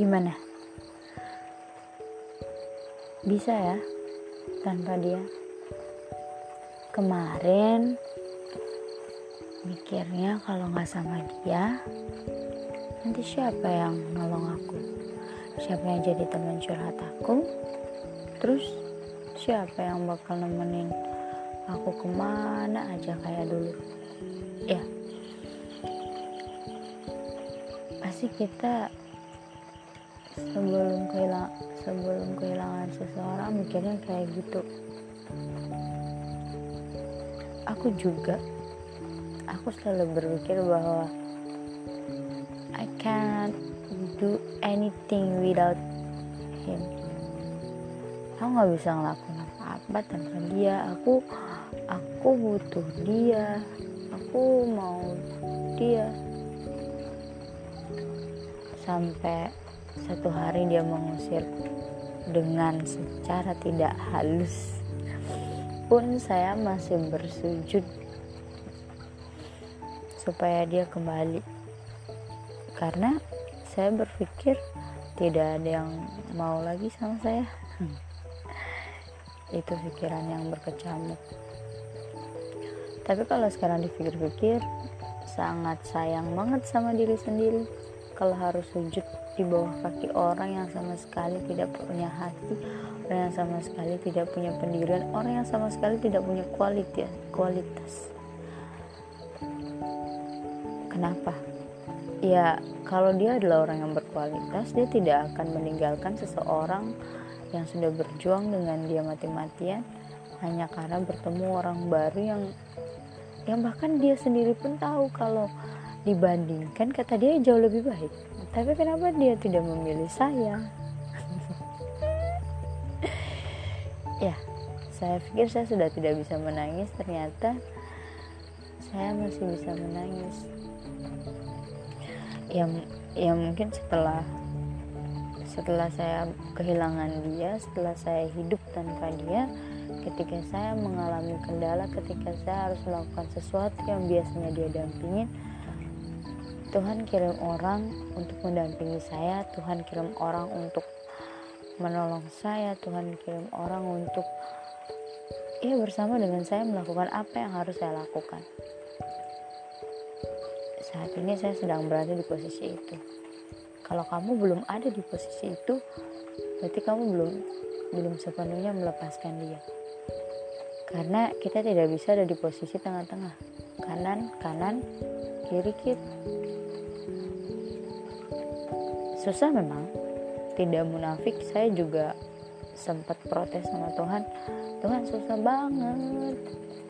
Gimana? Bisa ya tanpa dia? Kemarin mikirnya kalau nggak sama dia, nanti siapa yang nolong aku? Siapa yang jadi teman curhat aku? Terus siapa yang bakal nemenin aku ke mana aja kayak dulu? Ya, pasti kita sebelum kehilangan sebelum kehilangan seseorang mikirnya kayak gitu. Aku juga aku selalu berpikir bahwa I can't do anything without him. Aku nggak bisa ngelakuin apa-apa tanpa dia. Aku aku butuh dia. Aku mau dia. Sampai satu hari dia mengusir dengan secara tidak halus. Pun saya masih bersujud supaya dia kembali. Karena saya berpikir tidak ada yang mau lagi sama saya. Itu pikiran yang berkecamuk. Tapi kalau sekarang dipikir-pikir sangat sayang banget sama diri sendiri kalau harus sujud di bawah kaki orang yang sama sekali tidak punya hati, orang yang sama sekali tidak punya pendirian, orang yang sama sekali tidak punya kualitas. kualitas. Kenapa? Ya, kalau dia adalah orang yang berkualitas, dia tidak akan meninggalkan seseorang yang sudah berjuang dengan dia mati-matian hanya karena bertemu orang baru yang yang bahkan dia sendiri pun tahu kalau dibandingkan kata dia jauh lebih baik. Tapi kenapa dia tidak memilih saya? Ya saya pikir saya sudah tidak bisa menangis. Ternyata saya masih bisa menangis. Ya ya mungkin setelah setelah saya kehilangan dia setelah saya hidup tanpa dia ketika saya mengalami kendala ketika saya harus melakukan sesuatu yang biasanya dia dampingin Tuhan kirim orang untuk mendampingi saya, Tuhan kirim orang untuk menolong saya, Tuhan kirim orang untuk ya bersama dengan saya melakukan apa yang harus saya lakukan. Saat ini saya sedang berada di posisi itu. Kalau kamu belum ada di posisi itu, berarti kamu belum belum sepenuhnya melepaskan dia. Karena kita tidak bisa ada di posisi tengah-tengah. Kanan, kanan, kiri, kiri susah memang. Tidak munafik saya juga sempat protes sama Tuhan. Tuhan susah banget.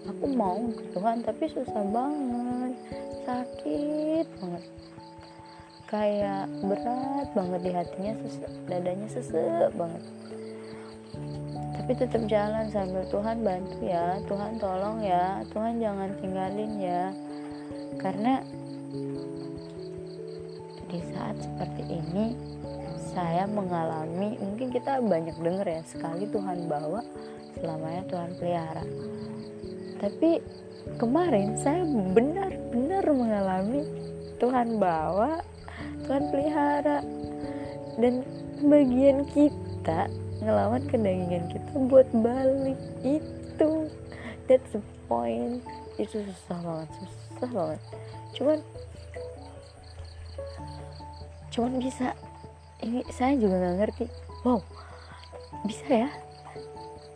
Aku mau ke Tuhan tapi susah banget. Sakit banget. Kayak berat banget di hatinya sesek, dadanya sesek banget. Tapi tetap jalan sambil Tuhan bantu ya. Tuhan tolong ya. Tuhan jangan tinggalin ya karena di saat seperti ini saya mengalami mungkin kita banyak dengar ya sekali Tuhan bawa selamanya Tuhan pelihara. Tapi kemarin saya benar-benar mengalami Tuhan bawa Tuhan pelihara. Dan bagian kita ngelawan kedagingan kita buat balik itu that's the point. Itu susah banget susah banget. Cuman cuman bisa. Ini saya juga nggak ngerti. Wow bisa ya?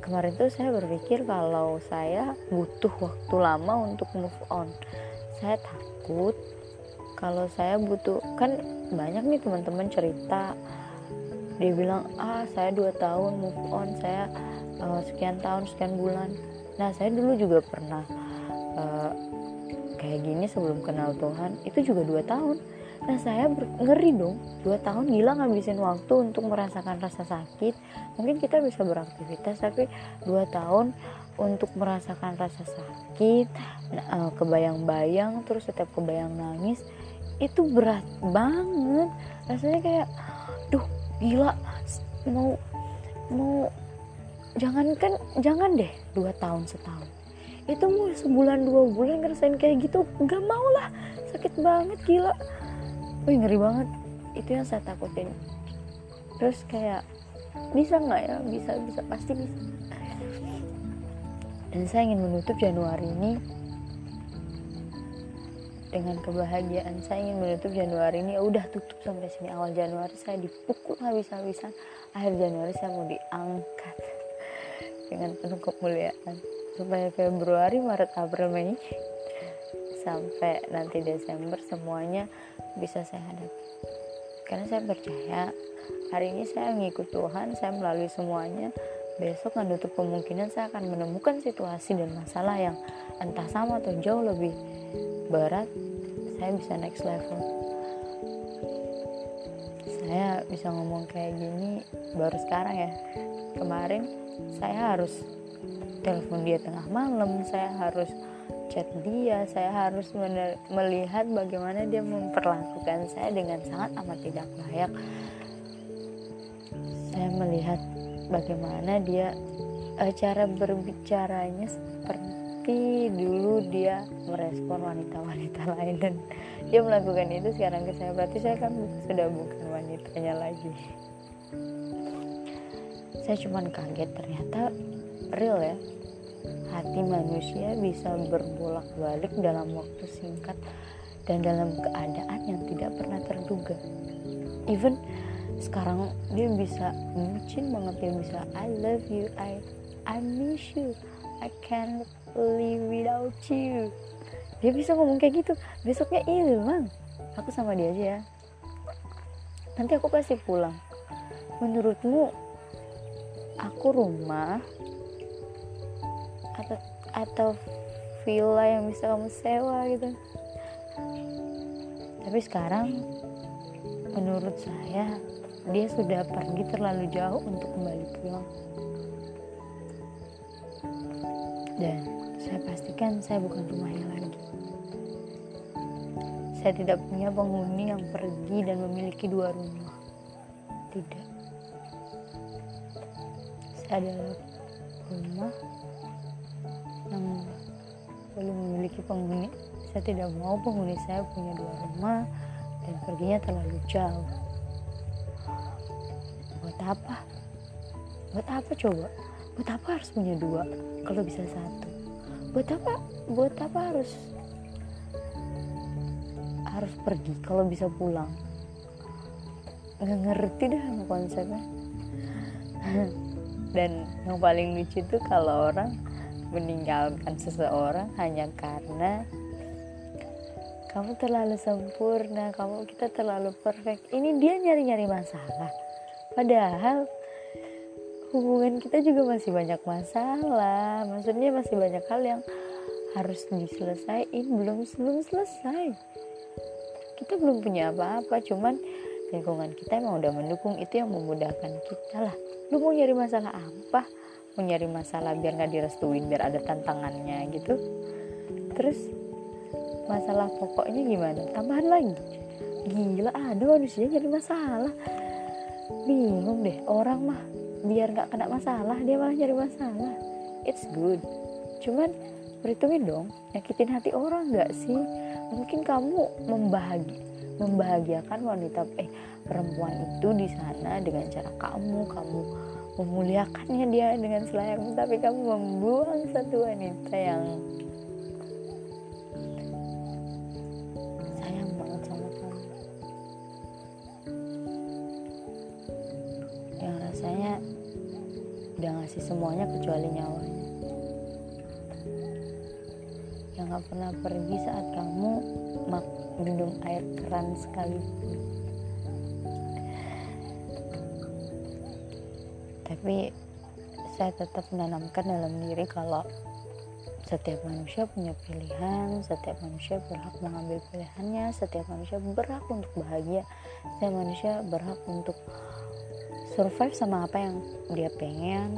Kemarin tuh saya berpikir kalau saya butuh waktu lama untuk move on. Saya takut kalau saya butuh kan banyak nih teman-teman cerita. Dia bilang ah saya dua tahun move on saya uh, sekian tahun sekian bulan nah saya dulu juga pernah uh, kayak gini sebelum kenal Tuhan itu juga dua tahun Nah saya ngeri dong, dua tahun gila ngabisin waktu untuk merasakan rasa sakit. Mungkin kita bisa beraktivitas, tapi dua tahun untuk merasakan rasa sakit, eh, kebayang-bayang, terus setiap kebayang nangis, itu berat banget. Rasanya kayak, duh gila, mau mau jangankan jangan deh dua tahun setahun. Itu mau sebulan dua bulan ngerasain kayak gitu nggak mau lah. Sakit banget gila. Wih ngeri banget. Itu yang saya takutin. Terus kayak bisa nggak ya? Bisa bisa pasti bisa. Dan saya ingin menutup Januari ini dengan kebahagiaan. Saya ingin menutup Januari ini ya udah tutup sampai sini. Awal Januari saya dipukul habis-habisan. Akhir Januari saya mau diangkat dengan penuh kemuliaan. Supaya Februari Maret April Mei sampai nanti Desember semuanya bisa saya hadapi. Karena saya percaya hari ini saya mengikut Tuhan saya melalui semuanya. Besok menutup kemungkinan saya akan menemukan situasi dan masalah yang entah sama atau jauh lebih berat saya bisa next level. Saya bisa ngomong kayak gini baru sekarang ya kemarin saya harus telepon dia tengah malam saya harus chat dia saya harus melihat bagaimana dia memperlakukan saya dengan sangat amat tidak layak. Saya melihat bagaimana dia uh, cara berbicaranya seperti dulu dia merespon wanita-wanita lain dan dia melakukan itu sekarang ke saya. Berarti saya kan sudah bukan wanitanya lagi saya cuman kaget ternyata real ya hati manusia bisa berbolak-balik dalam waktu singkat dan dalam keadaan yang tidak pernah terduga. Even sekarang dia bisa bucin banget dia bisa I love you, I I miss you, I can't live without you. Dia bisa ngomong kayak gitu. Besoknya hilang. Aku sama dia aja ya. Nanti aku pasti pulang. Menurutmu aku rumah atau atau villa yang bisa kamu sewa gitu. Tapi sekarang menurut saya dia sudah pergi terlalu jauh untuk kembali pulang. Dan saya pastikan saya bukan rumahnya lagi. Saya tidak punya penghuni yang pergi dan memiliki dua rumah. Tidak adalah rumah yang belum memiliki penghuni. Saya tidak mau penghuni saya punya dua rumah dan perginya terlalu jauh. Buat apa? Buat apa coba? Buat apa harus punya dua kalau bisa satu? Buat apa? Buat apa harus harus pergi kalau bisa pulang? Nggak ngerti dah konsepnya dan yang paling lucu tuh kalau orang meninggalkan seseorang hanya karena kamu terlalu sempurna, kamu kita terlalu perfect. Ini dia nyari-nyari masalah. Padahal hubungan kita juga masih banyak masalah. Maksudnya masih banyak hal yang harus diselesaikan belum belum selesai. Kita belum punya apa-apa, cuman lingkungan kita emang udah mendukung itu yang memudahkan kita lah. Lu mau nyari masalah apa? mau nyari masalah biar nggak direstuin biar ada tantangannya gitu. Terus masalah pokoknya gimana? Tambahan lagi. Gila ada manusia nyari masalah. Bingung deh orang mah biar nggak kena masalah dia malah nyari masalah. It's good. Cuman perhitungin dong nyakitin hati orang nggak sih? Mungkin kamu membahagi membahagiakan wanita eh perempuan itu di sana dengan cara kamu kamu memuliakannya dia dengan selayaknya tapi kamu membuang satu wanita yang sayang banget sama kamu. Yang rasanya udah ngasih semuanya kecuali nyawanya. Yang gak pernah pergi saat kamu minum air keran sekalipun tapi saya tetap menanamkan dalam diri kalau setiap manusia punya pilihan, setiap manusia berhak mengambil pilihannya, setiap manusia berhak untuk bahagia, setiap manusia berhak untuk survive sama apa yang dia pengen.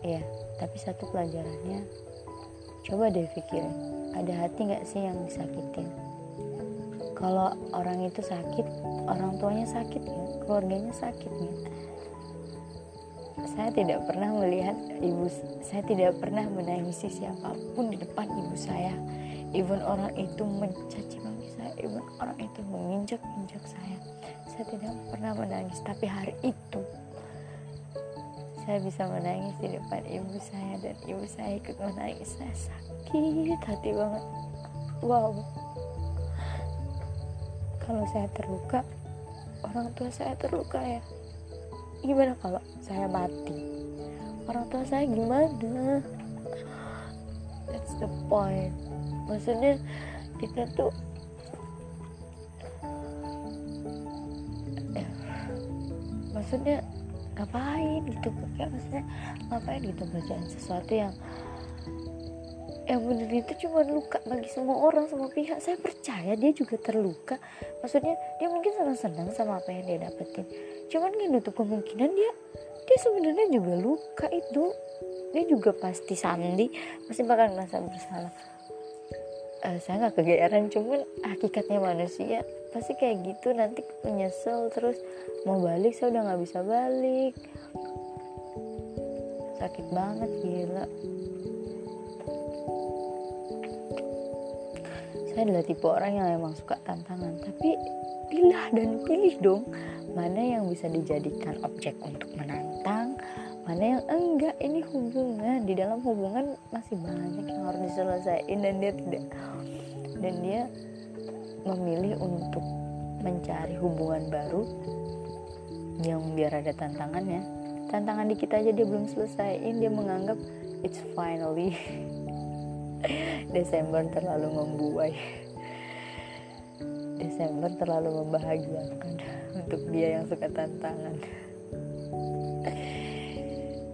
Ya, tapi satu pelajarannya, coba deh pikirin, ada hati nggak sih yang disakitin? Kalau orang itu sakit, orang tuanya sakit ya, keluarganya sakit ya. Saya tidak pernah melihat ibu saya tidak pernah menangisi siapa pun di depan ibu saya. Even orang itu mencaci maki saya even orang itu menginjak-injak saya. Saya tidak pernah menangis tapi hari itu saya bisa menangis di depan ibu saya dan ibu saya ikut menangis. Saya sakit hati banget. Wow kalau saya terluka orang tua saya terluka ya. Gimana kalau saya mati? Orang tua saya gimana? That's the point. Maksudnya kita tuh maksudnya ngapain gitu? Kayak maksudnya ngapain gitu? Bacaan sesuatu yang yang bener itu cuma luka bagi semua orang semua pihak. Saya percaya dia juga terluka. Maksudnya dia mungkin senang-senang sama apa yang dia dapetin. Cuman kan nutup kemungkinan dia dia sebenarnya juga luka itu. Dia juga pasti sandi pasti bakal merasa bersalah. Uh, saya nggak kegeeran cuman hakikatnya manusia pasti kayak gitu. Nanti menyesal terus mau balik saya udah nggak bisa balik. Sakit banget gila saya adalah tipe orang yang emang suka tantangan tapi pilih dan pilih dong mana yang bisa dijadikan objek untuk menantang mana yang enggak. Ini hubungan di dalam hubungan masih banyak yang harus diselesaikan dan dia tidak dan dia memilih untuk mencari hubungan baru yang biar ada tantangannya. Tantangan di kita aja dia belum selesaiin dia menganggap it's finally Desember terlalu membuai. Desember terlalu membahagiakan untuk dia yang suka tantangan.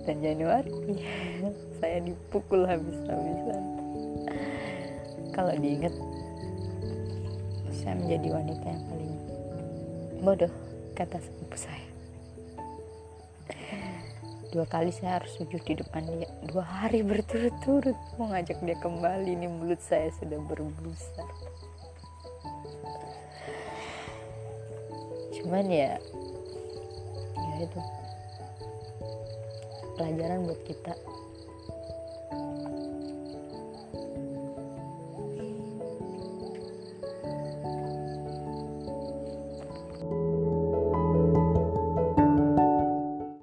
Dan Januari saya dipukul habis-habisan. Kalau diingat saya menjadi wanita yang paling bodoh kata sepupu saya dua kali saya harus sujud di depan dia. Dua hari berturut-turut. Mau ngajak dia kembali ini mulut saya sudah berbusa cuman ya ya itu. Pelajaran buat kita